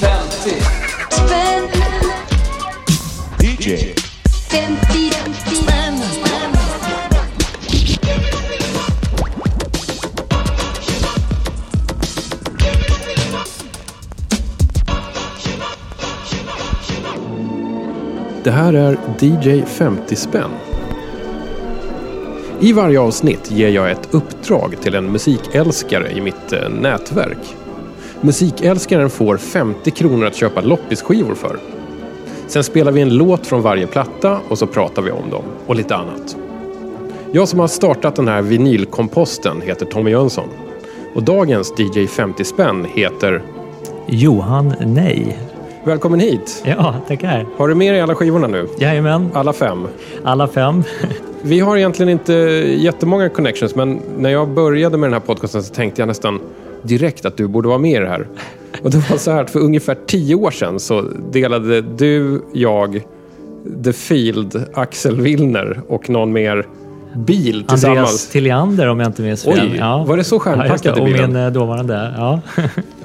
50 spänn DJ 50 spänn Det här är DJ 50 spänn. I varje avsnitt ger jag ett uppdrag till en musikälskare i mitt eh, nätverk. Musikälskaren får 50 kronor att köpa loppisskivor för. Sen spelar vi en låt från varje platta och så pratar vi om dem och lite annat. Jag som har startat den här vinylkomposten heter Tommy Jönsson. Och dagens DJ 50 spänn heter Johan Nej. Välkommen hit! Ja, tackar. Har du med dig alla skivorna nu? Jajamän, Alla fem? alla fem. Vi har egentligen inte jättemånga connections, men när jag började med den här podcasten så tänkte jag nästan direkt att du borde vara med i det här. Och det var så här att för ungefär tio år sedan så delade du, jag, The Field, Axel Willner och någon mer bil Andreas tillsammans. Tilliander om jag inte minns fel. Oj, var det så Ja, stjärnpackat i Och bilen? min eh, dåvarande. Ja.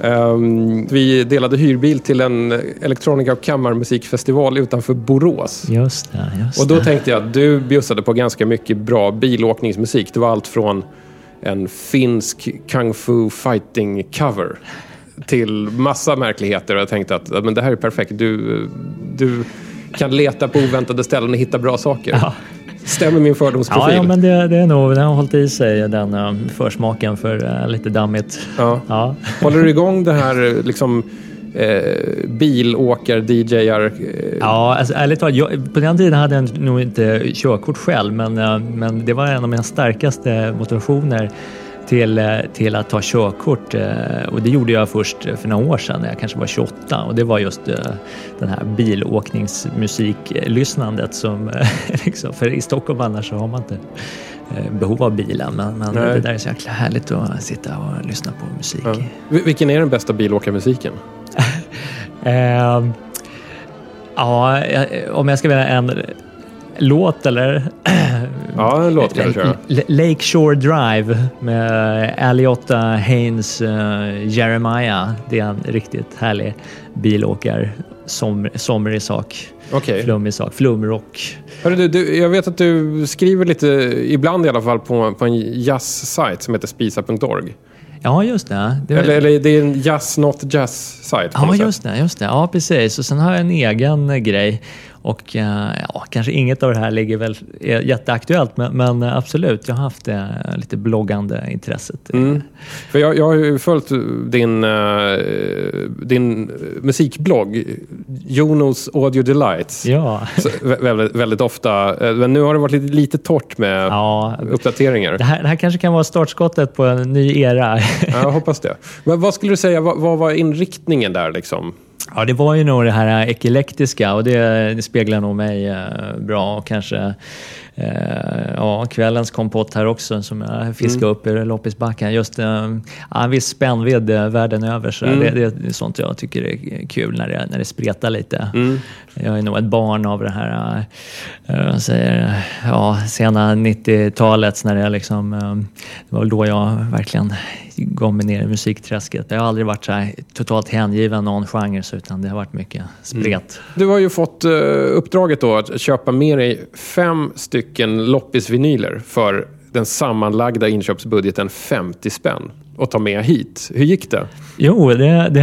Ehm, vi delade hyrbil till en elektronika och kammarmusikfestival utanför Borås. Just det. Just Och då det. tänkte jag att du bjussade på ganska mycket bra bilåkningsmusik. Det var allt från en finsk kung fu fighting cover till massa märkligheter. Och jag tänkte att men det här är perfekt. Du, du kan leta på oväntade ställen och hitta bra saker. Ja. Stämmer min fördomsprofil? Ja, ja, men det, det är nog, den har hållit i sig den uh, försmaken för uh, lite dammigt. Ja. Ja. Håller du igång det här liksom, eh, bilåkar-DJar? Eh, Ja, alltså, ärligt talat, jag, på den tiden hade jag nog inte körkort själv, men, eh, men det var en av mina starkaste motivationer till, eh, till att ta körkort. Eh, och det gjorde jag först för några år sedan, när jag kanske var 28. Och det var just eh, den här bilåkningsmusiklyssnandet som... Liksom, för i Stockholm annars så har man inte behov av bilen. Men, men det där är så jäkla härligt att sitta och lyssna på musik. ja. Vil- Vilken är den bästa bilåkarmusiken? Ehm, ja, om jag ska välja en låt eller? Ja, en låt kan du köra. L- Lake Shore Drive med Aliotta Haynes eh, Jeremiah. Det är en riktigt härlig bilåkar som, somrig sak. Okej. Flummig sak. Flumrock. Hörru, du, du, jag vet att du skriver lite, ibland i alla fall, på, på en jazz-sajt som heter spisa.org. Ja, just det. det Eller, eller det är en jazz not jazz-sajt. Ja, just det, just det. Ja, precis. Och sen har jag en egen eh, grej. Och eh, ja, kanske inget av det här ligger väl är jätteaktuellt, men, men eh, absolut, jag har haft eh, lite bloggande intresset. Mm. För jag, jag har ju följt din, eh, din musikblogg, Jonos Audio Delights, Ja, så, väldigt, väldigt ofta. Eh, Men nu har det varit lite, lite torrt med ja. uppdateringar. Det här, det här kanske kan vara startskottet på en ny era. Ja, jag hoppas det. Men vad skulle du säga, vad, vad var inriktningen där liksom? Ja, det var ju nog det här eklektiska och det, det speglar nog mig eh, bra och kanske eh, ja, kvällens kompott här också som jag fiskade upp i loppisbacken. Just eh, en viss spännvidd eh, världen över. Så Mm. det, det är sånt jag tycker är kul när det, när det spretar lite. Mm. Jag är nog ett barn av det här eh, säger, ja, sena 90-talet när det liksom, eh, det var då jag verkligen gav mig ner i musikträsket. Jag har aldrig varit så här totalt hängiven någon genre utan det har varit mycket spret. Du har ju fått uppdraget då att köpa med dig fem stycken loppisvinyler för den sammanlagda inköpsbudgeten 50 spänn och ta med hit. Hur gick det? Jo, det, det,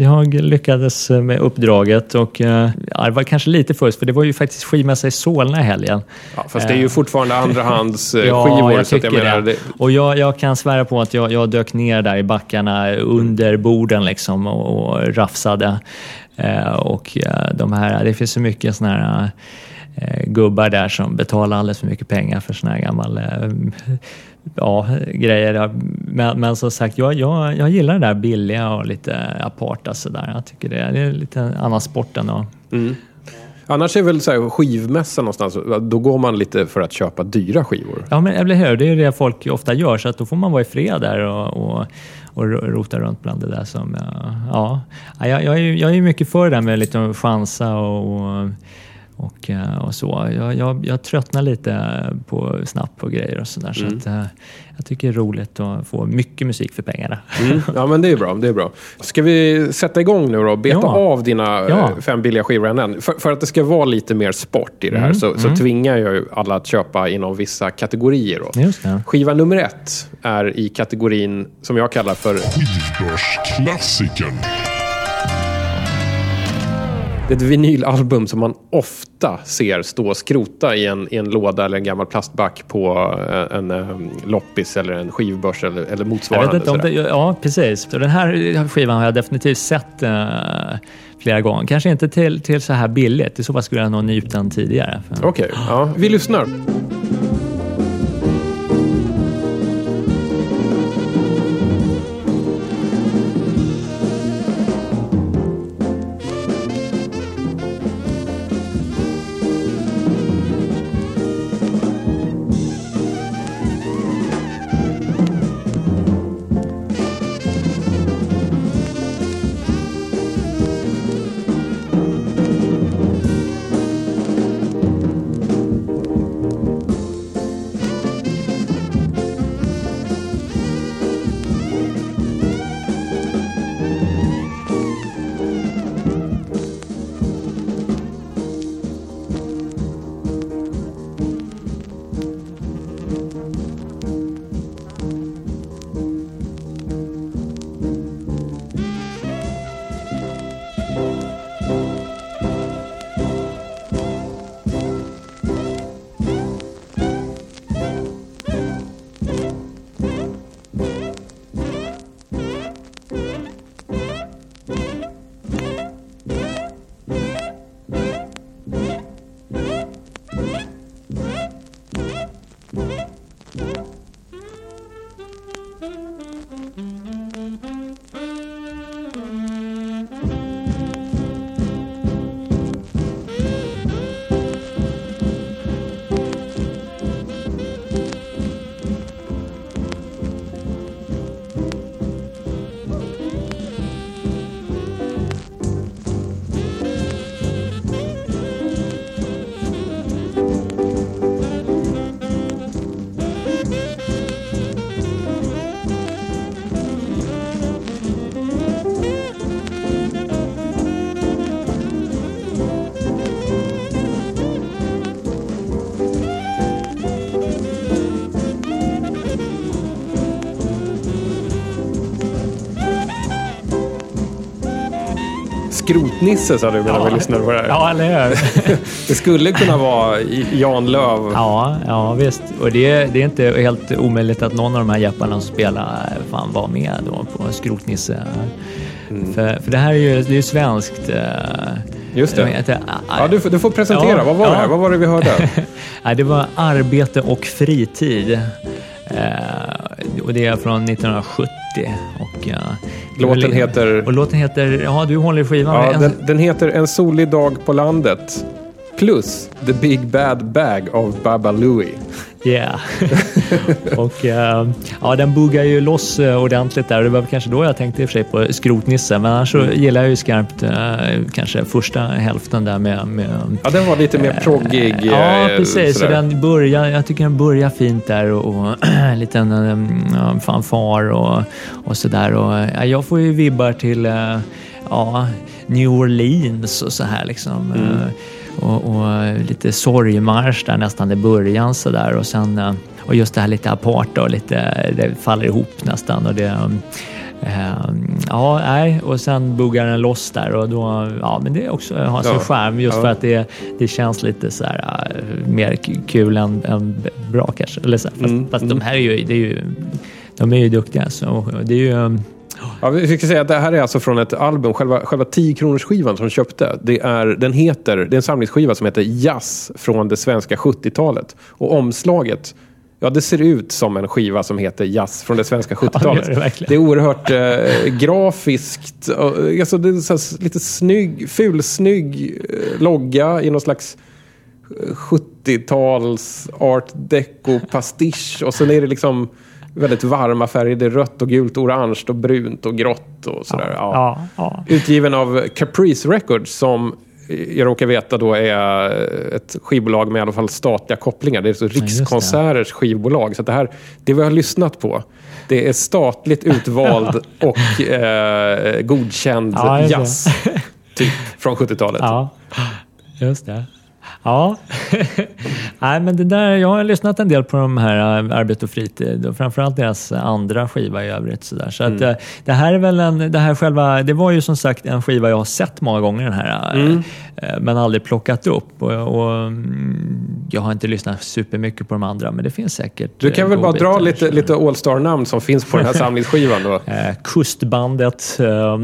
jag lyckades med uppdraget och eh, ja, det var kanske lite fusk för det var ju faktiskt skivmässa i Solna i helgen. Ja, fast det är ju fortfarande andrahands eh, Ja, jag att jag tycker menar, det. Och jag, jag kan svära på att jag, jag dök ner där i backarna under borden liksom och, och rafsade. Eh, och eh, de här, det finns så mycket såna här eh, gubbar där som betalar alldeles för mycket pengar för såna här gamla eh, ja, grejer. Men, men som sagt, jag, jag, jag gillar det där billiga och lite aparta sådär. Jag tycker det, det är lite annan sport ändå. Annars är väl så här, skivmässa någonstans, då går man lite för att köpa dyra skivor. Ja, men eller hur? Det är ju det folk ofta gör, så att då får man vara i fred där och, och, och rota runt bland det där som... eh, Ja, ja jag, jag, är, jag är mycket för det där med lite chansa och, och, och, eh, och så. Jag, jag, jag tröttnar lite på snabbt på grejer och sådär. Så att, eh, jag tycker det är roligt att få mycket musik för pengarna. Mm. Ja, men det är bra. Det är bra. Ska vi sätta igång nu då? Beta Ja. av dina Ja. eh, fem billiga skivor. För, för att det ska vara lite mer sport i det här Mm, så, så tvingar jag ju alla att köpa inom vissa kategorier. Då. Just det. Skiva nummer ett är i kategorin som jag kallar för Skivbörsklassikern. Det är ett vinylalbum som man ofta ser stå och skrota i en, i en låda eller en gammal plastback på eh, en, en loppis eller en skivbörs eller, eller Jag motsvarande. vet inte om det, ja, precis. Så den här skivan har jag definitivt sett eh, flera gånger. Kanske inte till, till så här billigt. I så fall skulle jag nog nypt den tidigare. Okej, ja, vi lyssnar. Skrotnisse sa du medan vi lyssnade på det här. Ja, eller hur? Det skulle kunna vara Jan Löv. Ja, ja visst. Och det, det är inte helt omöjligt att någon av de här jepparna som spelar fan var med då på Skrotnisse. Mm. För, för det här är ju, det är svenskt. eh, Just det. jag vet inte, Ja, du, får- du får presentera. Ja, Vad var det här? ja. Vad var det vi hörde? Det var Arbete och fritid. Eh, och det är från 1970. Och, eh, Låten heter- Och låten heter... Ja, du håller i skivan. Ja, En- den, den heter En solig dag på landet. Plus The Big Bad Bag av Baba Louie. Yeah. och eh, ja, den buggar ju loss eh, ordentligt där. Och det var kanske då jag tänkte i och för sig på Skrotnisse. Men annars så Mm. gillar jag ju skarpt eh, kanske första hälften där med... med Ja, den var lite mer proggig. Ja, precis. Så den börjar, jag tycker den börjar fint där och, och en liten um, fanfar och, och sådär. Och, ja, jag får ju vibbar till ja, New Orleans och så här liksom. Mm. Eh, och, och lite sorgmarsch där nästan i början så där. Och sen eh, och just det här lite aparta och lite, det faller ihop nästan. Och det, eh, ja, nej, och sen buggar den loss där och då, ja, men det också har sin Ja, charm just ja. för att det, det känns lite så här eh, mer kul än, än bra kanske. Eller så här. Fast, Mm, fast de här är ju, det är ju, de är ju duktiga. Så det är ju, Ja, vi ska säga att det här är alltså från ett album, själva, själva 10 kronors skivan som de köpte. Det är, den heter, det är en samlingsskiva som heter Jazz från det svenska 70-talet. Och omslaget, ja det ser ut som en skiva som heter Jazz från det svenska 70-talet. gör det verkligen. det är oerhört eh, grafiskt. och, Alltså, det är så lite snygg, fulsnygg eh, logga i någon slags 70-tals art deco pastisch och sen är det liksom väldigt varma färger. Det är rött och gult orange och brunt och grått och sådär. Ja. ja, ja. Utgiven av Caprice Records som jag råkar veta då är ett skivbolag med i alla fall statliga kopplingar. Det är så. Rikskonserters skivbolag. Så det här, det vi har lyssnat på, det är statligt utvald och eh, godkänd jazz. Typ från 70-talet. Ja, just det. Ja, Nej, men det där, jag har lyssnat en del på de här äh, Arbete och fritid och framförallt deras andra skiva i övrigt. Så, där. så att, äh, det här är väl en, det här själva, det var ju som sagt en skiva jag har sett många gånger den här, äh, men aldrig plockat upp. Och, och, mm, jag har inte lyssnat supermycket på de andra, men det finns säkert Du kan väl bara dra godbitar, lite, så- lite All-star-namn som finns på den här samlingsskivan då. Eh, Kustbandet, eh,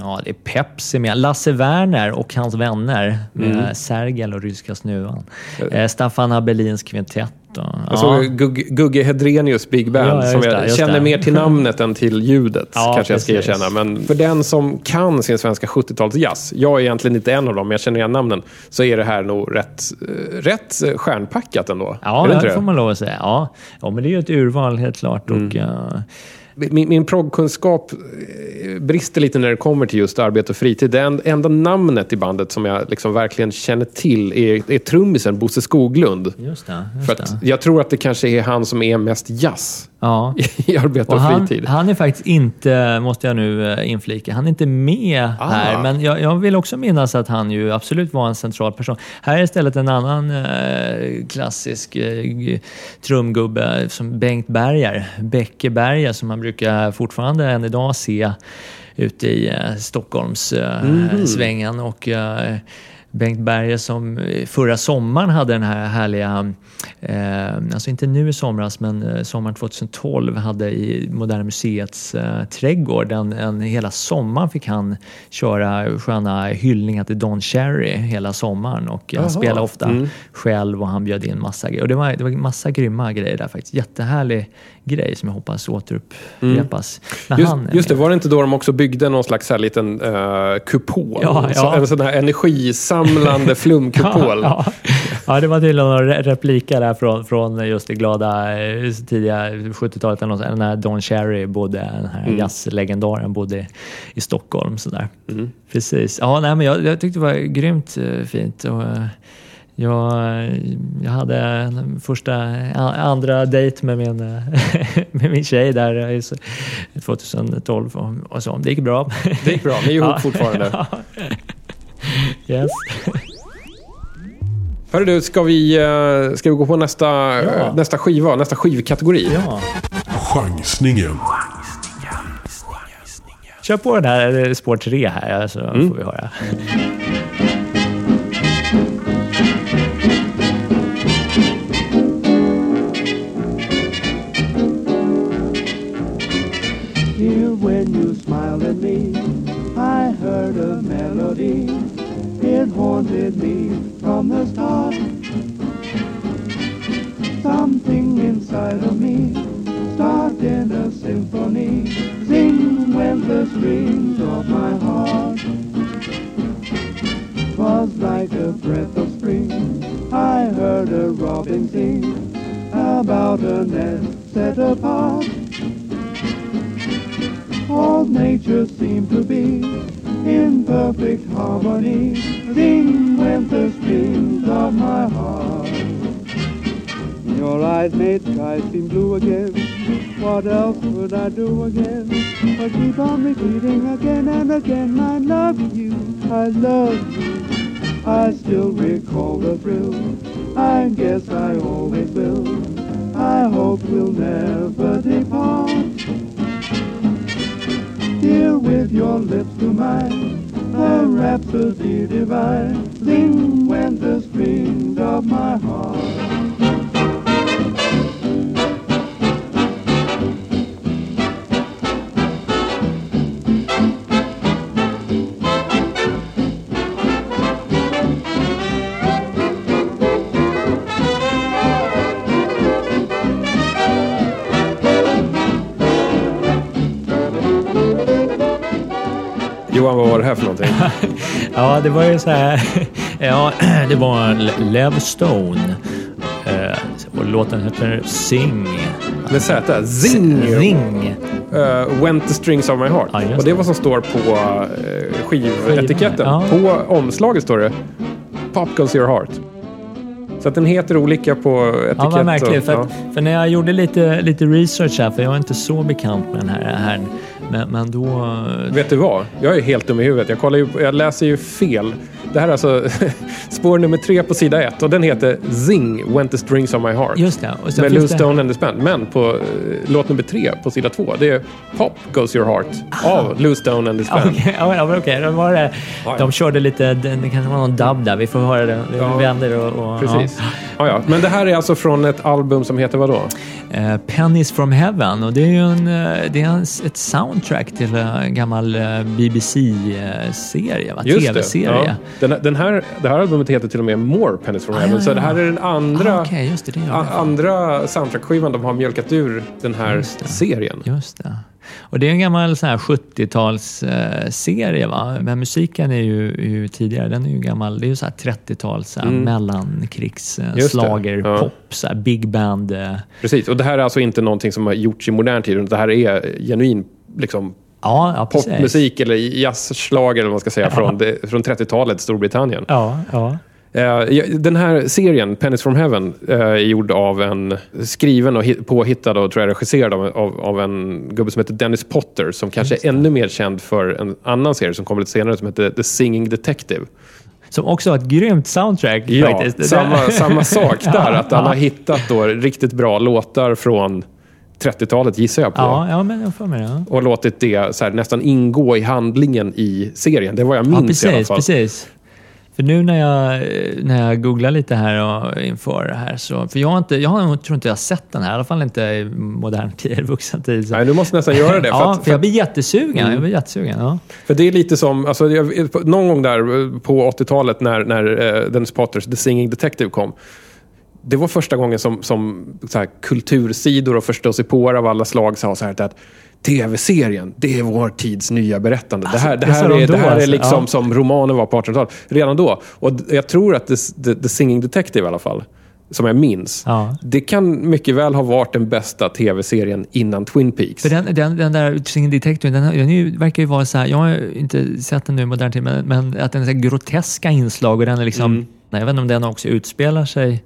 ja det är Pepsi med, Lasse Werner och hans vänner med Mm. Sergel och Ryska snuvan. Eh, Staffan Abelins kvintett. Och, ja. Gugge, Gugge Hedrenius Big Band, Ja, som jag det, känner det. mer till namnet än till ljudet, Ja, kanske jag ska precis. erkänna. Men för den som kan sin svenska 70-talsjazz, jag är egentligen inte en av dem, men jag känner igen namnen, så är det här nog rätt, eh, rätt stjärnpackat ändå. Ja, det, det får man lov att säga. Ja. ja, men det är ju ett urval helt klart. Mm. Och, eh, Min, min proggkunskap eh, brister lite när det kommer till just arbete och fritid. Det en- enda namnet i bandet som jag liksom verkligen känner till är, är trummisen Bosse Skoglund. just det. Just För att jag tror att det kanske är han som är mest jazz Ja. i arbete Och och, han, fritid. han är faktiskt inte, måste jag nu eh, inflika, han är inte med Ah. här. Men jag, jag vill också minnas att han ju absolut var en central person. Här är istället en annan eh, klassisk eh, trumgubbe som Bengt Berger, Becke Berger, som man brukar fortfarande än idag se ute i eh, Stockholms eh, Mhm. Och, eh, Bengt Berger som eh, förra sommaren hade den här härliga, eh, alltså inte nu i somras, men eh, sommaren 2012 hade i Moderna Museets eh, trädgård, en, en, hela sommaren fick han köra sköna hyllningar till Don Cherry hela sommaren och eh, han Jaha. spelade ofta Mm. själv och han bjöd in massa grejer. Och det var, det var massa grymma grejer där faktiskt. Jättehärlig grej som jag hoppas återupprepas. när Just, han just det, var det inte då de också byggde någon slags här liten uh, kupol? Ja, Så- ja. En sån här energisamlande flumkupol. Ja, ja. ja, det var tydligen några re- repliker där från, från just det glada eh, tidiga 70-talet, eller något sånt, när Don Cherry bodde, den här Mm. jazzlegendaren, bodde i Stockholm. Sådär. Precis. Ja, nej, men jag, jag tyckte det var grymt eh, fint. Och, eh, jag, jag hade en första, andra dejt med min, med min tjej där i så- 2012 och, så. Det gick bra. Det gick bra, ni är ihop Ja. fortfarande. Yes. Hörru du, ska vi, eh, ska vi gå på nästa, Ja. nästa skiva, nästa skivkategori? Ja. Chansningen. Kör på den här eh, spår 3 här så Mm. får vi höra. Here when you smiled at me, I heard a melody. It haunted me from the start. Something inside of Johan, vad var det här för någonting? Ja, det var ju så här. Ja, det var Le- Lev Stone. Eh, Och låten heter Sing. Med Z? Zing! Ring. uh, Went the strings of my heart. Ja, och det är vad som står på uh, skivetiketten. Ja. På omslaget står det Pop goes your heart. Så att den heter olika på etikett. Ja, vad märkligt. och- För, ja. för när jag gjorde lite, lite research här, för jag är inte så bekant med den här, här men, men då... Vet du vad? Jag är helt dum i huvudet. Jag, kollar ju, jag läser ju fel. Det här är alltså spår nummer tre på sida ett och den heter Zing, Went the strings of my heart. Just det. Och sen med det- Stone and the Span. Men på eh, låt nummer tre på sida två, det är Pop Goes Your Heart av Lou Stone and the Span. Ah. Okej, ja, ja, men okej. Då var det, Ja, ja. de körde lite, det kanske var någon dubb där. Vi får höra det. Vi Ja. vänder och... och Precis. Ja. Ja, Men det här är alltså från ett album som heter vad då? Ja. Eh, Pennies from Heaven. Och det är ju en, eh, det är en, ett soundtrack till en gammal BBC-serie? TV-serie. Ja. Den, den här, det här albumet heter till och med More Pennies from Ah, Heaven. ja, Så ja. det här är den andra, Ah, just det. det a- andra soundtrack-skivan de har mjölkat ur den här Just serien. Just det. Och det är en gammal sån här 70-talsserie va? Men musiken är ju, är ju tidigare, den är ju gammal. Det är ju så här 30-tals så här Mm. mellankrigs Just det. slager, Ja. så big band. eh. Precis, och det här är alltså inte någonting som har gjorts i modern tid. Det här är genuin liksom, Ja, ja precis. popmusik eller jazzschlager eller vad man ska säga från, det, från 30-talet Storbritannien. Ja, ja. Eh, ja, den här serien, Pennies from Heaven, eh, är gjord av en skriven och hit- påhittad och tror jag regisserad av, av, av en gubbe som heter Dennis Potter som kanske är ännu mer känd för en annan serie som kommer lite senare som heter The Singing Detective. Som också har ett grymt soundtrack Ja, faktiskt. Samma, samma sak där. Ja, att han ja. har hittat då riktigt bra låtar från 30-talet gissar jag på. Ja, ja, men jag får med det. Ja. Och låtit det så här, nästan ingå i handlingen i serien. Det var jag Ja, minns i alla precis, fall. precis. För nu när jag, när jag googlar lite här och inför det här så... För jag, har inte, jag har, tror inte jag har sett den här, i alla fall inte i modern tid, vuxen tid. Så. Nej, du måste nästan göra det. För, ja, att, för, jag blir jättesugen. Mm. Jag blir jättesugen. Ja. för det är lite som, alltså, någon gång där eh, på 80-talet när, när uh, Dennis Potters The Singing Detective kom. Det var första gången som, som här, kultursidor och förståsigpåare av alla slag sa så här att TV-serien, det är vår tids nya berättande. det här, det här, är, då det här är alltså, liksom ja. som romanen var på 1800-talet. Redan då. Och jag tror att The, The, The Singing Detective i alla fall, som jag minns, Ja. det kan mycket väl ha varit den bästa TV-serien innan Twin Peaks. För den, den, den där Singing Detective, den, den är ju, verkar ju vara så här, jag har inte sett den nu i modern tid, men, men att den är så groteska inslag och den är liksom, Mm. nej, jag vet inte om den också utspelar sig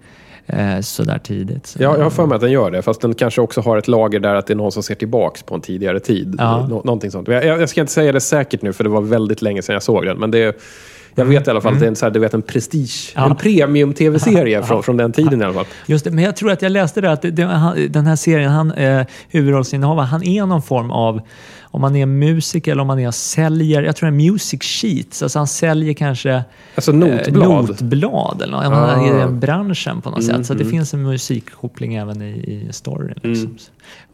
eh, så där tidigt. Så. Ja, jag har för mig att den gör det. Fast den kanske också har ett lager där att det är någon som ser tillbaks på en tidigare tid. Ja. Nå- någonting sånt. Jag, jag ska inte säga det säkert nu, för det var väldigt länge sedan jag såg den. Men det är, jag vet i alla fall att det är en, så här, du vet, en prestige, Mm. Ja. en premium-tv-serie från, från den tiden i alla fall. Just det, men jag tror att jag läste det att det, det, han, den här serien, han, eh, huvudrollsinnehavaren, han är någon form av, om man är musiker eller om man är säljer, jag tror det är music sheets, alltså han säljer kanske Alltså eh, notblad. notblad eller något, Ah. han är i den branschen på något Mm, sätt. Så det mm. finns en musikkoppling även i, i storyn. Liksom.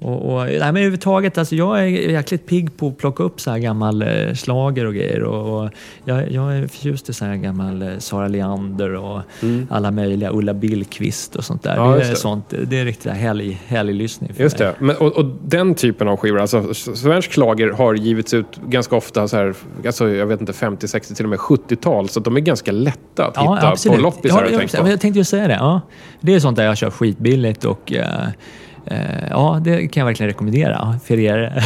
Och, och, nej, men överhuvudtaget, alltså, jag är jäkligt pigg på att plocka upp så här gammal eh, slager och grejer. Och, och jag, jag är förtjust i så här gammal eh, Sara Leander och alla möjliga, Ulla Billqvist och sånt där. Mm. Ja, det, är det. sånt, det är riktigt helg, helglyssning för Just mig. det. Men, och, och den typen av skivor, alltså svensk schlager har givits ut ganska ofta, så här, alltså, jag vet inte, 50, 60, till och med 70-tal. Så de är ganska lätta att hitta på loppisar. ja, jag jag, jag, jag tänkte ju säga det. Ja. Det är sånt där jag kör skitbilligt och eh, ja, det kan jag verkligen rekommendera för er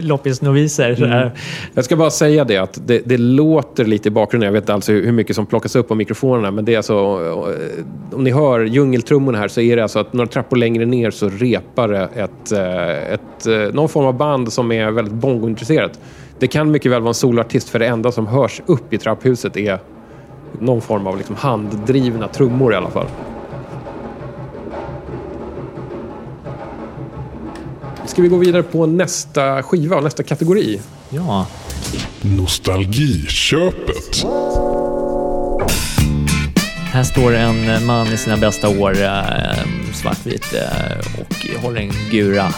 loppisnoviser. här. Jag ska bara säga det att det, det låter lite i bakgrunden. Jag vet inte alls hur, mycket som plockas upp på mikrofonerna. Men det är alltså, eh, om ni hör djungeltrummorna här så är det alltså att några trappor längre ner så repar det ett, eh, ett, eh, någon form av band som är väldigt bongointresserat. Det kan mycket väl vara en solartist för det enda som hörs upp i trapphuset är någon form av liksom handdrivna trummor i alla fall. Ska vi gå vidare på nästa skiva och nästa kategori? Ja. Nostalgiköpet. Här står en man i sina bästa år, eh, svartvit, eh, och håller en gura.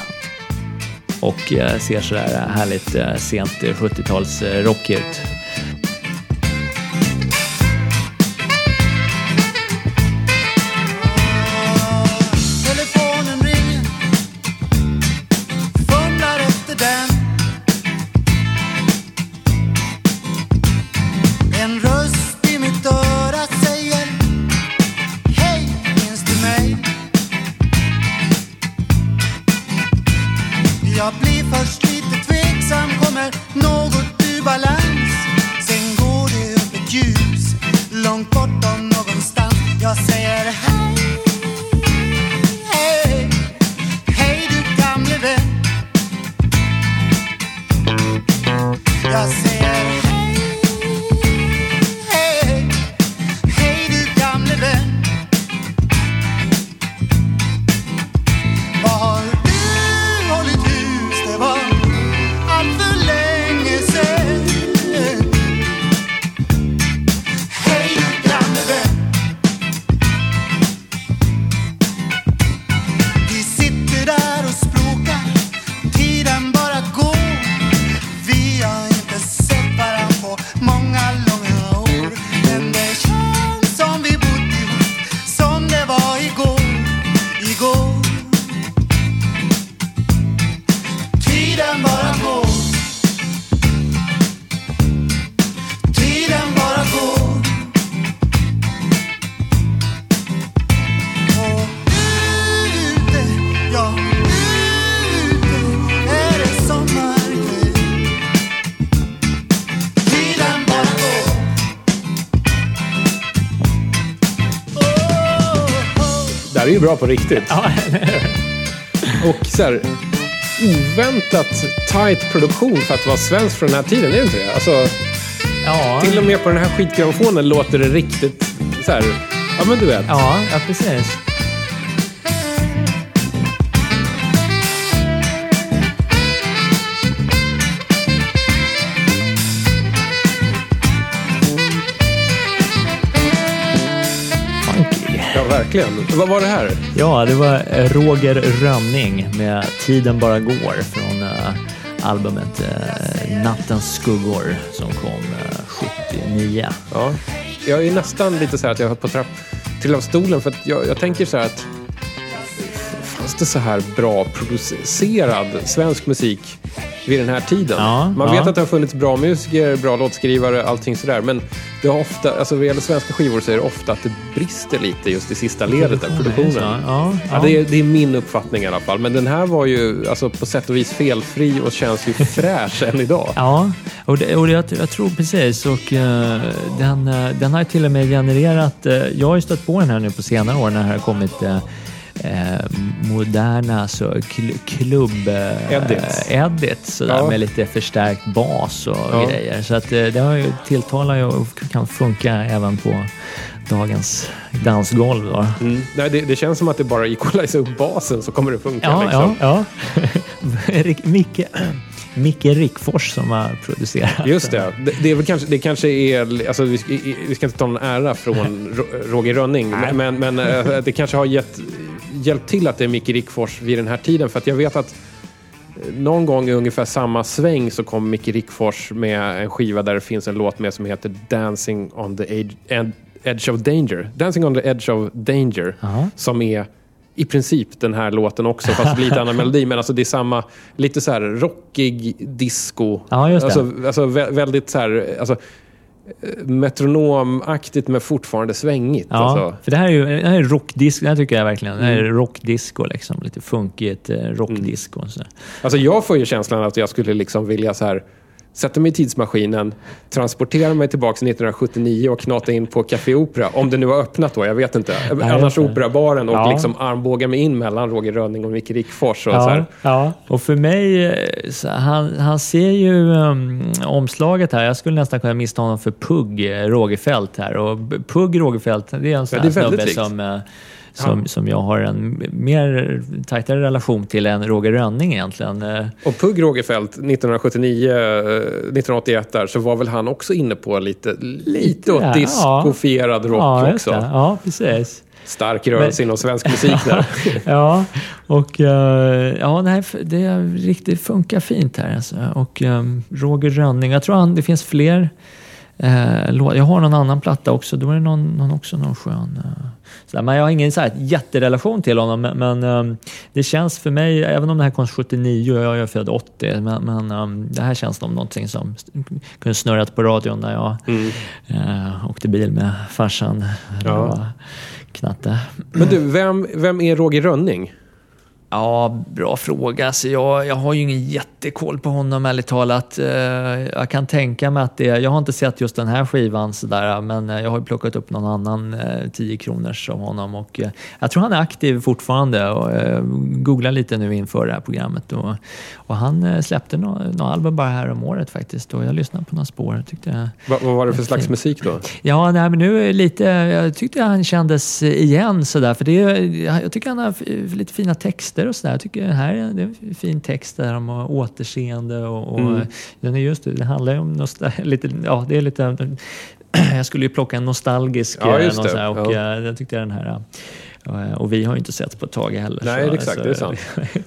Och eh, ser sådär härligt sent 70-tals eh, rock ut. Här är ju bra på riktigt. Ja, Och så här, oväntat tight produktion för att vara svensk från den här tiden, är det inte det? Alltså, ja. till och med på den här skitgrammofonen låter det riktigt så här, ja men du vet. Ja, ja precis. Verkligen. Vad var det här? Ja, det var Roger Rönning med Tiden bara går från eh, albumet eh, Nattens skuggor som kom eh, 79. Ja. Jag är nästan lite så här att jag har på trapp till av stolen för att jag, jag tänker så här att fanns det så här bra producerad svensk musik vid den här tiden? Ja, Man ja. vet att det har funnits bra musiker, bra låtskrivare, allting sådär. Men det har ofta, alltså vad gäller svenska skivor så är det ofta att det brister lite just i sista ledet där, produktionen. Ja, ja, det, är, det är min uppfattning i alla fall. Men den här var ju alltså, på sätt och vis felfri och känns ju fräsch än idag. Ja, och, det, och det, jag, jag tror precis. Och eh, den, eh, den har till och med genererat... eh, jag har ju stött på den här nu på senare år när det har kommit eh, moderna alltså, kl, klubb... Eh, Edits. edits sådär, Ja. med lite förstärkt bas och Ja. grejer. Så att, eh, det har ju, tilltalar ju och kan funka även på dagens dansgolv. Då. Mm. Nej, det, det känns som att det bara equaliserar upp basen så kommer det funka. Ja, liksom. ja, ja. Rick- Micke, Micke Rickfors som har producerat Just det. det. Det, är kanske, det kanske är... Alltså, vi, ska, vi ska inte ta någon ära från Ro- Roger Rönning, men, men eh, det kanske har gett, hjälpt till att det är Micke Rickfors vid den här tiden. För att jag vet att eh, någon gång i ungefär samma sväng så kom Micke Rickfors med en skiva där det finns en låt med som heter Dancing on the ed- ed- edge of danger. Dancing on the edge of danger. Jaha. Som är i princip den här låten också, fast lite annan melodi. Men alltså det är samma, lite så här rockig disco. Ja, just det. Alltså, alltså vä- väldigt så här, alltså, metronomaktigt men fortfarande svängigt. Ja, Alltså. för det här är ju det här är rockdisco, det här tycker jag verkligen. Det här är Mm. rockdisco, liksom. lite funkigt eh, rockdisco. Så. alltså jag får ju känslan att jag skulle liksom vilja så här sätta mig i tidsmaskinen, transportera mig tillbaka till 1979 och knata in på Café Opera. Om det nu var öppnat då, jag vet inte. Annars just det. Operabaren och Ja. liksom armbåga mig in mellan Roger Rönning och Micke Rickfors. Och så Ja, här. ja, och för mig, eh, så han, han ser ju um, omslaget här. Jag skulle nästan kunna missta honom för Pugg eh, Rogefeldt här. Och Pugg Rogefeldt, det är en sån Ja, här är väldigt snubbe som, eh, som, som jag har en mer tajtare relation till än Roger Rönning egentligen. Eh, Och Pugh Rogefeldt 1979, eh, 1981 där, så var väl han också inne på lite, lite åt ja, discofierad rock ja, också. det. Ja, precis. Stark rörelse Men- inom svensk musik där. ja, och eh, ja, nej, det riktigt funkar fint här. Alltså. Och um, Roger Rönning, jag tror han, det finns fler eh, låtar. Jag har någon annan platta också. Då är det någon, någon också någon skön... Uh, sådär. Men jag har ingen så här, jätterelation till honom. Men, men ehm, det känns för mig, även om det här kom 79 och jag är född 80, men, men ehm, det här känns som någonting som kunde snurrat på radion när jag eh, åkte bil med farsan. Ja. Knatte. Men du, vem, vem är Roger Rönning? Ja, bra fråga. Alltså jag, jag har ju ingen jättekoll på honom ärligt talat. Eh, Jag kan tänka mig att det, jag har inte sett just den här skivan sådär, men eh, jag har ju plockat upp någon annan eh, 10 kronors av honom och eh, jag tror han är aktiv fortfarande och eh, googlar lite nu inför det här programmet och, och han eh, släppte några nå album bara här om året faktiskt och jag lyssnade på några spår. Tyckte jag, Va, vad var det för slags musik då? Ja, nej, men nu lite, jag tyckte han kändes igen sådär. För det, jag tycker han har lite fina texter och sådär. Jag tycker det här är, det är en fin text där om återseende och, och Mm. den är just det, det handlar ju om nostal- lite, ja det är lite, jag skulle ju plocka en nostalgisk Ja, eh, just någon det. här, och Ja. eh, jag tyckte den här eh, och vi har ju inte sett på ett tag heller. Nej, så- exakt, så- det är sant.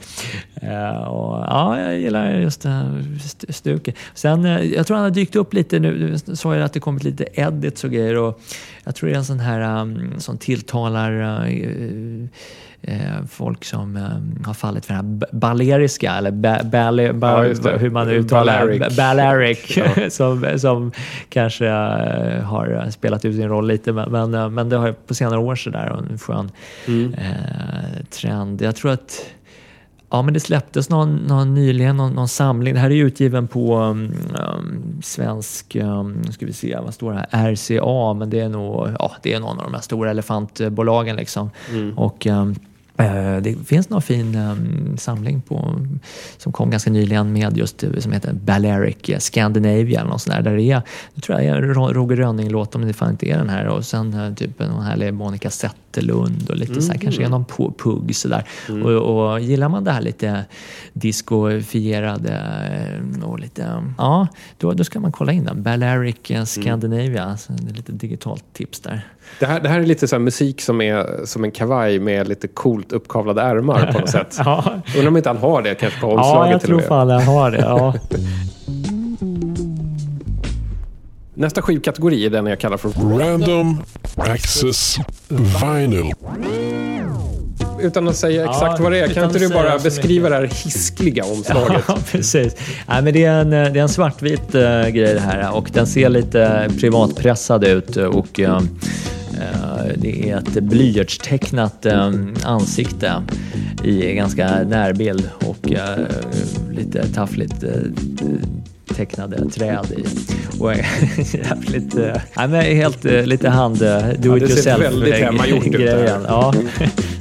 Eh, och, ja, jag gillar just det här st- stuket. Sen, eh, jag tror han har dykt upp lite nu. Du sa ju att det kommit lite edits och grejer. Och jag tror det är en sån här um, som tilltalar uh, eh, folk som um, har fallit för den här baleriska, eller ba, bale, ba, Ja, hur man uttalar. Balearic, Ja. som, som kanske eh, har spelat ut sin roll lite. Men, men, eh, men det har på senare år sådär en skön Mm. eh, trend. Jag tror att Ja, men det släpptes någon, någon nyligen, någon, någon samling. Det här är utgiven på um, svensk, um, ska vi se, vad står det här? RCA, men det är nog, ja, det är någon av de här stora elefantbolagen liksom. Och um, eh, Eh, det finns någon fin ehm, samling på, som kom ganska nyligen med just eh, som heter Balearic eh, Scandinavia eller något sånt där. där det är, nu tror jag det är Roger Rönning-låt om det fan inte är den här och sen typ någon härlig Monica Zetterlund och lite så här, kanske är någon pu- pugg sådär. Och, och gillar man det här lite discofierade eh, och lite, ja, då, då ska man kolla in den. Balearic eh, Scandinavia, så det är lite digitalt tips där. Det här, det här är lite så musik som är som en kavaj med lite coolt uppkavlade ärmar på något sätt. Ja, Undrar om inte han har det kanske på ja omslaget jag till och tror med. fan jag har det. Ja. Nästa skivkategori är den jag kallar för Random Access Vinyl. Utan att säga Ja, exakt vad det är, kan inte du bara beskriva det här hiskliga omslaget? Ja, precis. Nej, men det, är en, det är en svartvit uh, grej det här och den ser lite privatpressad ut och eh, eh, det är ett blyertstecknat eh, ansikte i ganska närbild och eh, lite taffligt eh, tecknade träd i. Och jävligt... Uh, nej, men helt uh, lite hand... Uh, do Ja, it det ser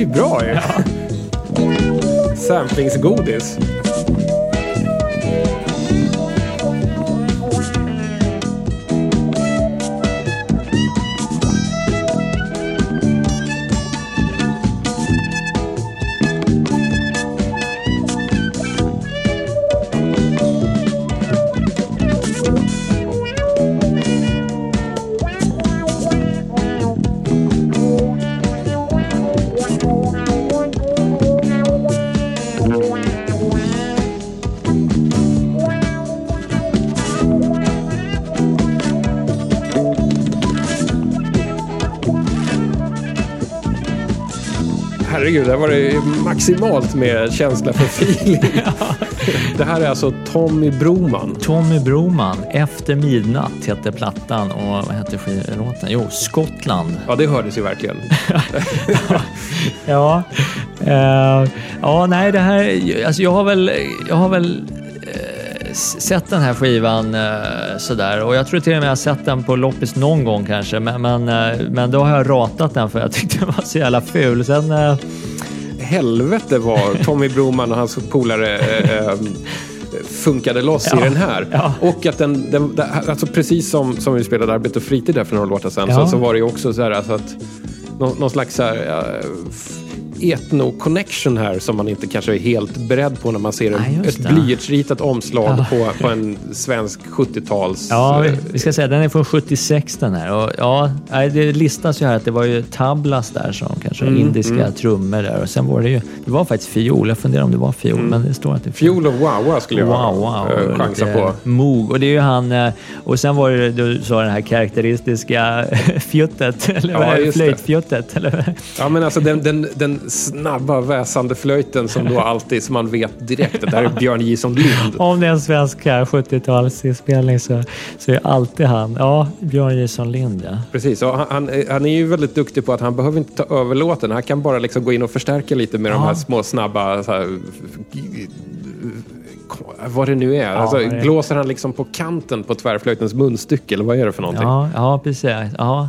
ju bra ju. Samplingsgodis. Herregud, där var det maximalt med känsla för feeling. Det här är alltså Tommy Broman. Tommy Broman, Efter midnatt hette plattan och vad hette skitlåten? Jo, Skottland. Ja, det hördes ju verkligen. Ja, eh, ja nej det här, alltså jag har väl, jag har väl eh, sett den här skivan eh, sådär och jag tror till och med jag har sett den på loppis någon gång kanske men, men, men då har jag ratat den för jag tyckte den var så jävla ful. Sen, Helvete vad Tommy Broman och hans polare eh, eh, funkade loss Ja, i den här. ja. Och att den, den, den, alltså precis som, som vi spelade Arbete och fritid där för några låtar sedan, Ja. så, så var det ju också så här alltså att någon, någon slags så här, etno-connection här som man inte kanske är helt beredd på när man ser just ett blyertsritat omslag på, på en svensk 70-tals... ja, eh, vi, vi ska säga den är från 76 den här och ja, det listas ju här att det var ju tablas där som kanske Mm, indiska trummor där och sen var det ju, det var faktiskt fiol, jag funderar om det var fiol men det står att det är Fiol och Wawa skulle jag Wow, wow. eh, chansa lite på. Moog. Och det är ju han... eh, Och sen var det du sa det här karaktäristiska fjuttet, eller Ja, flöjtfjuttet. Eller? Ja, men alltså den, den, den snabba väsande flöjten som då alltid, som man vet direkt, att det här är Björn Jison Lind. Om det är en svensk eh, 70-talsinspelning så, så är alltid han. Ja, Björn Jison Lind ja. Precis, och han, han, han är ju väldigt duktig på att han behöver inte ta över låten. Han kan bara liksom gå in och förstärka lite med de Ja. här små snabba... Så här, vad det nu är. alltså, det Blåser han liksom på kanten på tvärflöjtens munstycke eller vad är det för någonting? Ja, ja precis. Ja.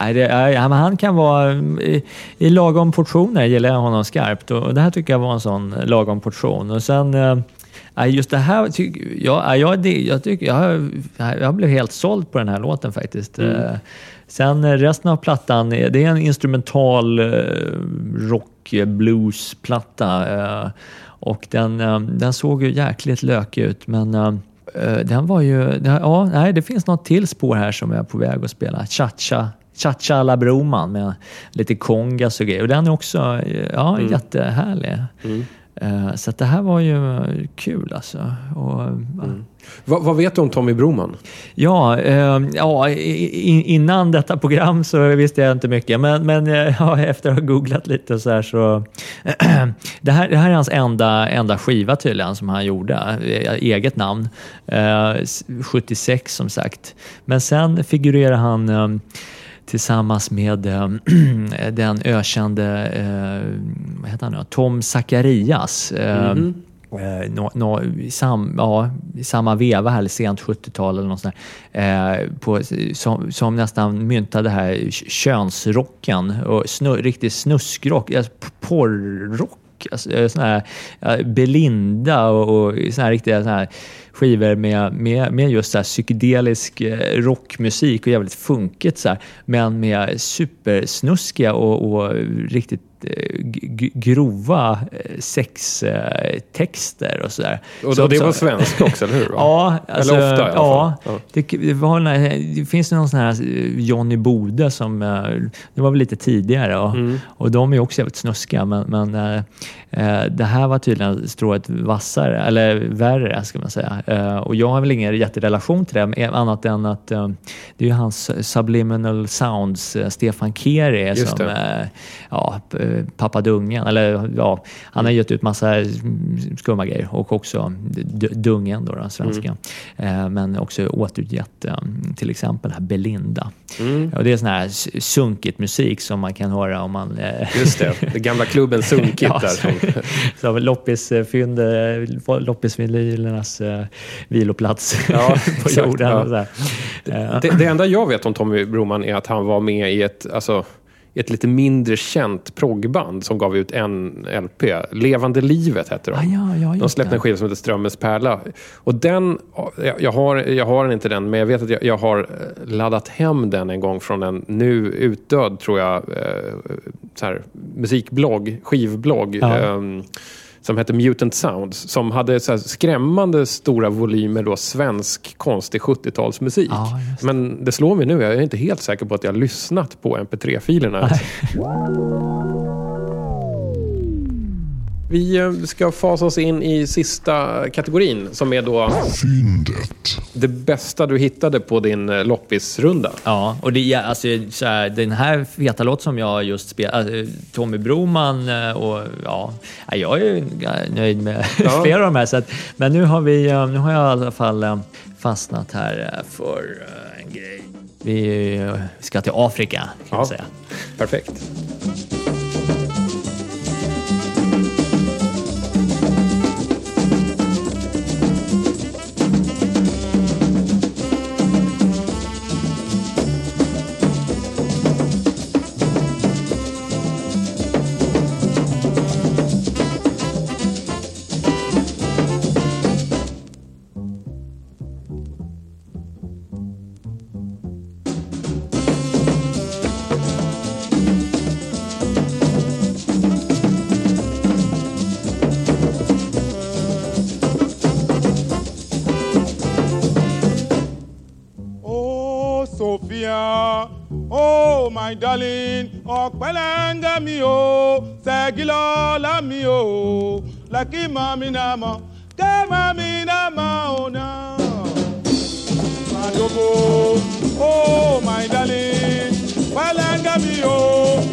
Nej, det, ja, men han kan vara i, i lagom portioner gillar jag honom skarpt och, det här tycker jag var en sån lagom portion. Och sen eh, ja, just det här jag, ja, jag, jag, tycker, jag, jag blev helt såld på den här låten faktiskt. Eh, Sen resten av plattan, eh, det är en instrumental rock bluesplatta eh, och den, eh, den såg ju jäkligt lökig ut men eh, Eh, Den var ju... Ja, nej, det finns något till spår här som jag är på väg att spela. Cha-cha. Cha-cha alla Broman med lite kongas och grejer. Och den är också ja, jättehärlig. Eh, Så att det här var ju kul alltså. Och, ja. Vad, vad vet du om Tommy Broman? Ja, eh, ja i, i- innan detta program så visste jag inte mycket. Men, men eh, ja, efter att ha googlat lite så här så... det, här, det här är hans enda, enda skiva tydligen som han gjorde. eh, Eget namn. Eh, s- 76 som sagt. Men sen figurerar han eh, tillsammans med eh, den ökände eh, vad heter han nu? Tom Zacharias. Eh, nå, nå, i sam, ja, samma veva här, sent 70-tal eller något sånt där, eh, på, som, som nästan myntade här könsrocken och snu, riktig snuskrock, alltså porrrock. Alltså, eh, sån här, Belinda och, och såna här riktiga såna här skivor med, med, med just så här psykedelisk eh, rockmusik och jävligt funkigt så här, men med supersnuskiga och, och riktigt eh, grova eh, sextexter och sådär. Och Som- det var som- svensk också, eller hur? Ja, alltså, Eller ofta i alla ja, fall. Ja. Det, det, var, det finns någon sån här Johnny Bode som, det var väl lite tidigare och, Mm. och de är också jävligt snuskiga men, men eh, det här var tydligen strået vassare, eller värre ska man säga. Eh, och jag har väl ingen jätterelation till det annat än att eh, det är ju hans Subliminal Sounds, eh, Stefan Keri som ja, pappa Dungen, eller ja, han har gett ut massa mm, skumma grejer och också Dungen då, då svenska. Eh, men också återgett eh, till exempel den här Belinda. Och det är sån här sunkigt musik som man kan höra om man... Just det, det gamla klubben Sunkit Ja, där. Som, Så loppisfynd, loppisvinylernas viloplats Ja, på jorden. ja. Det, det enda jag vet om Tommy Broman är att han var med i ett, alltså, ett lite mindre känt proggband som gav ut en LP. Levande livet hette de. Ah, ja, ja, de släppte en skiva som heter Strömmens pärla. Och den, jag, har, jag har den inte den, men jag vet att jag, jag har eh, laddat hem den en gång från en nu utdöd, tror jag, eh, så här, musikblogg, skivblogg. Ja. ehm, som hette Mutant Sounds, som hade så skrämmande stora volymer då svensk konstig 70-talsmusik. Ja. Men det slår mig nu, jag är inte helt säker på att jag har lyssnat på mp3-filerna. Vi eh, ska fasa oss in i sista kategorin som är då Fyndet. det bästa du hittade på din eh, loppisrunda. Ja, och det, är alltså, så här, den här feta låt som jag just spelade, äh, Tommy Broman eh, och ja, ja, jag är ju nöjd med Ja. flera av de här. Så att, men nu har, vi, nu har jag i alla fall fastnat här för en grej. Vi ska till Afrika kan Ja. man säga. Perfekt. My darling, ọ̀pẹ́lẹ́ngẹ́ oh, mi o, ṣẹ́gilọ́lá mi o, lẹ́kí mami náà mọ̀, kẹ́ mami náà mọ̀ ọ́ náà. Madogo, oh, my darling, pẹ́lẹ́ngẹ́ mi o, oh,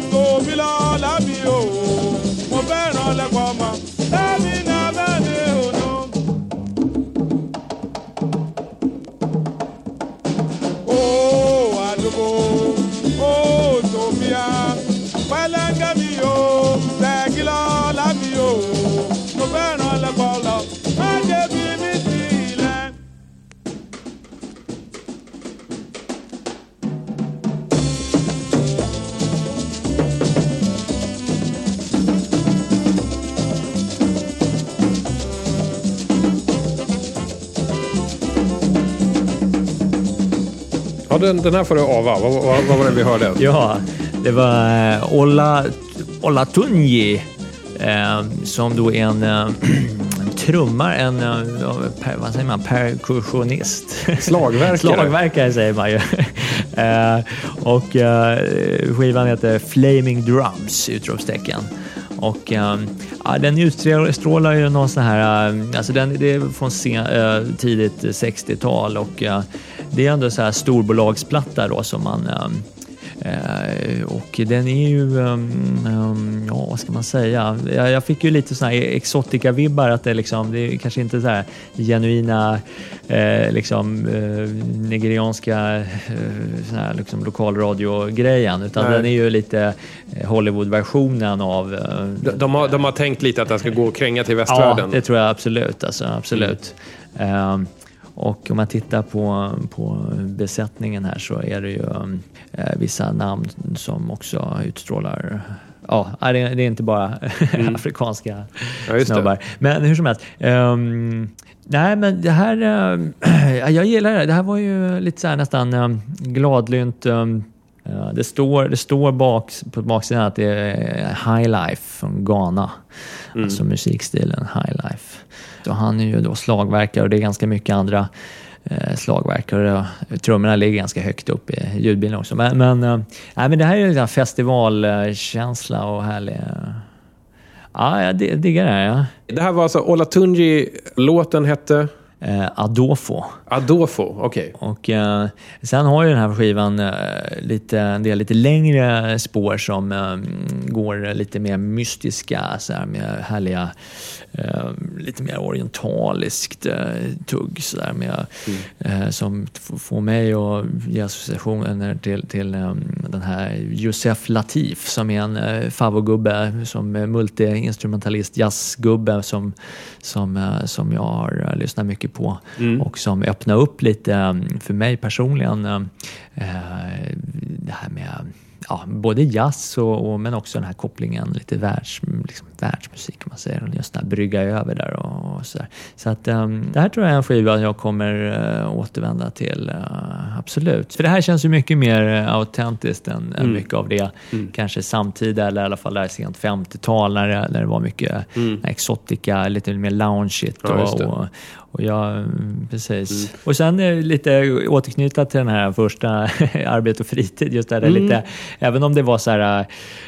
Ja, den, den här får du ava. Vad, vad, vad var det vi hörde? Ja, det var eh, Olla, Olla Tunji eh, som då är en eh, trummar, en eh, per, vad säger man, perkussionist. Slagverkare. Slagverkare säger man ju. Eh, och eh, skivan heter Flaming Drums! Utropstecken. Och eh, ja, den utstrålar ju någon sån här, alltså den, det är från sen, tidigt 60-tal och det är ändå så här storbolagsplatta då som man Eh, och den är ju, um, um, ja vad ska man säga? Jag, jag fick ju lite såna här exotica-vibbar att det, liksom, det är kanske inte så genuina eh, liksom, eh, nigerianska eh, liksom, lokalradio-grejen utan Nej. den är ju lite Hollywood-versionen av De, de, har, de har tänkt lite att den ska gå och kränga till Ja, västvärlden. det tror jag absolut. Alltså, absolut. Ehm, och om man tittar på, på besättningen här så är det ju eh, vissa namn som också utstrålar Ja, nej, det är, det är inte bara afrikanska Mm. Ja, just det. snubbar. Men hur som helst. ehm, nej, men det här... eh, jag gillar det. Det här var ju lite så här nästan um, gladlynt. Ja, det står, det står bak, på baksidan att det är High Life från Ghana. Alltså musikstilen High Life. Så han är ju då slagverkare och det är ganska mycket andra eh, slagverkare. Trummorna ligger ganska högt upp i ljudbilen också. Men, men, eh, nej, men det här är en festivalkänsla och härlig... eh, Ja, jag di- diggar det här. Ja. Det här var alltså Olatunji, låten hette Eh, Adolfo. Adolfo, okej. Och eh, sen har ju den här skivan eh, lite, en del lite längre spår som eh, går lite mer mystiska, så här, med härliga, eh, lite mer orientaliskt eh, tugg så där, med, eh, som får mig att ge associationer till, till eh, den här Josef Latif som är en eh, favogubbe, som multiinstrumentalist, jazzgubbe som, som, eh, som jag har lyssnat mycket på. Och som öppnar upp lite för mig personligen det här med ja, både jazz och, och, men också den här kopplingen lite världs, liksom, världsmusik man och Just den här brygga över där och, och så där. Så att um, det här tror jag är en skiva jag kommer uh, återvända till. Uh, absolut. För det här känns ju mycket mer uh, autentiskt än, än mycket av det kanske samtida eller i alla fall där sent 50-tal när när det var mycket mm. exotica, lite mer loungeigt Ja, och, och, och jag, mm, precis. Och sen lite återknyta till den här första arbete och fritid. Just där Mm. lite, även om det var så här,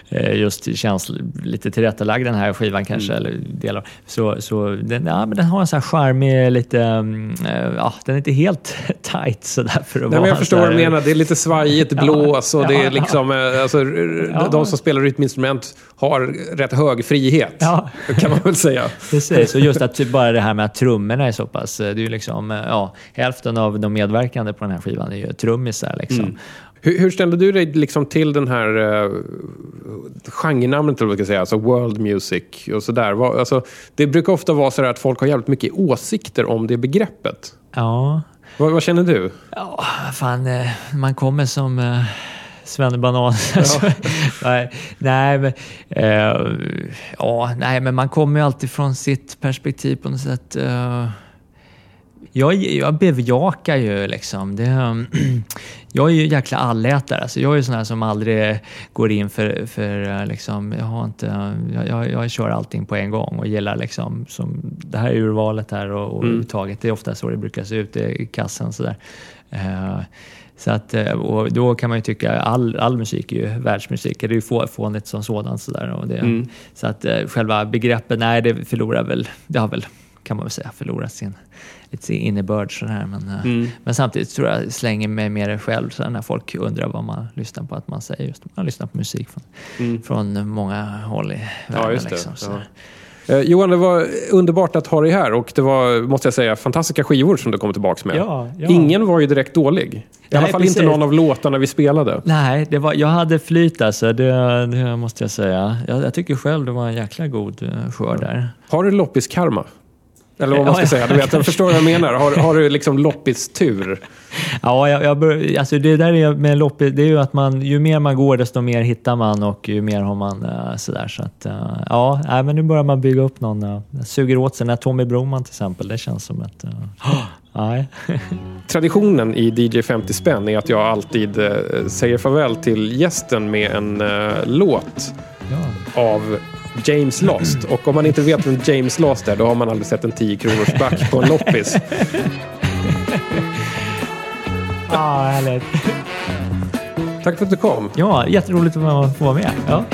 eh, just känns lite tillrättalagd den här skivan kanske, Mm. eller delar, så, så den, ja, men den har en så här charmig, lite, mm, eh, ja, den är inte helt tight sådär för att Nej, vara men jag förstår vad du menar. Det är lite svajigt blås och det är liksom... eh, Alltså, r- De som spelar rytminstrument har rätt hög frihet, Ja. kan man väl säga. Precis, och just att typ bara det här med att trummorna är så pass... eh, Det är ju liksom, eh, ja, hälften av de medverkande på den här skivan är ju trummisar liksom. Hur, hur ställde du dig liksom till den här uh, genrenamnet, eller vad ska säga, alltså world music och sådär? Alltså, det brukar ofta vara så att folk har jävligt mycket åsikter om det begreppet. Ja, Vad, vad känner du? Ja, fan, man kommer som eh, svennebanan. Alltså, nej, nej, men, eh, ja, nej, men man kommer ju alltid från sitt perspektiv på något sätt. Eh, jag, jag bejakar ju liksom. Det, jag är ju jäkla allätare. Alltså, jag är ju sån här som aldrig går in för, för eh, liksom, jag har inte, jag, jag, jag kör allting på en gång och gillar liksom, som, det här urvalet här och, och överhuvudtaget. Det är ofta så det brukar se ut i kassan sådär. Eh, så att, eh, och då kan man ju tycka all, all musik är ju världsmusik. Det är ju få- fånigt som sådant. Så, där, och det, så att själva begreppet, nej det förlorar väl, det har väl kan man väl säga förlorat sin, lite innebörd. Sådär. Men, eh, men samtidigt tror jag slänger mig med det själv så när folk undrar vad man lyssnar på. Att man säger just man lyssnar på musik från, från många håll i världen. just det. Liksom, Ja. sådär. Eh, Johan, det var underbart att ha dig här och det var, måste jag säga, fantastiska skivor som du kom tillbaka med. Ja, ja. Ingen var ju direkt dålig. I Nej, alla fall precis. inte någon av låtarna vi spelade. Nej, det var, jag hade flyt alltså, det, det måste jag säga. Jag, jag tycker själv det var en jäkla god uh, skörd där. Har du loppis-karma? Eller vad man ska säga. Du vet, jag förstår vad jag menar. Har, har du liksom loppis-tur? Ja, jag, jag bör, alltså det där är med loppis, det är ju att man, ju mer man går desto mer hittar man och ju mer har man uh, sådär. Så att, uh, ja, men nu börjar man bygga upp någon, uh, suger åt sig. När Tommy Broman till exempel, det känns som ett... Nej. Traditionen i DJ 50 spänn är att jag alltid eh, säger farväl till gästen med en eh, låt ja. av James Last. Och om man inte vet vem James Last är, då har man aldrig sett en 10 kronors back på en loppis. Ja, härligt. Tack för att du kom. Ja, jätteroligt att få vara med. Ja.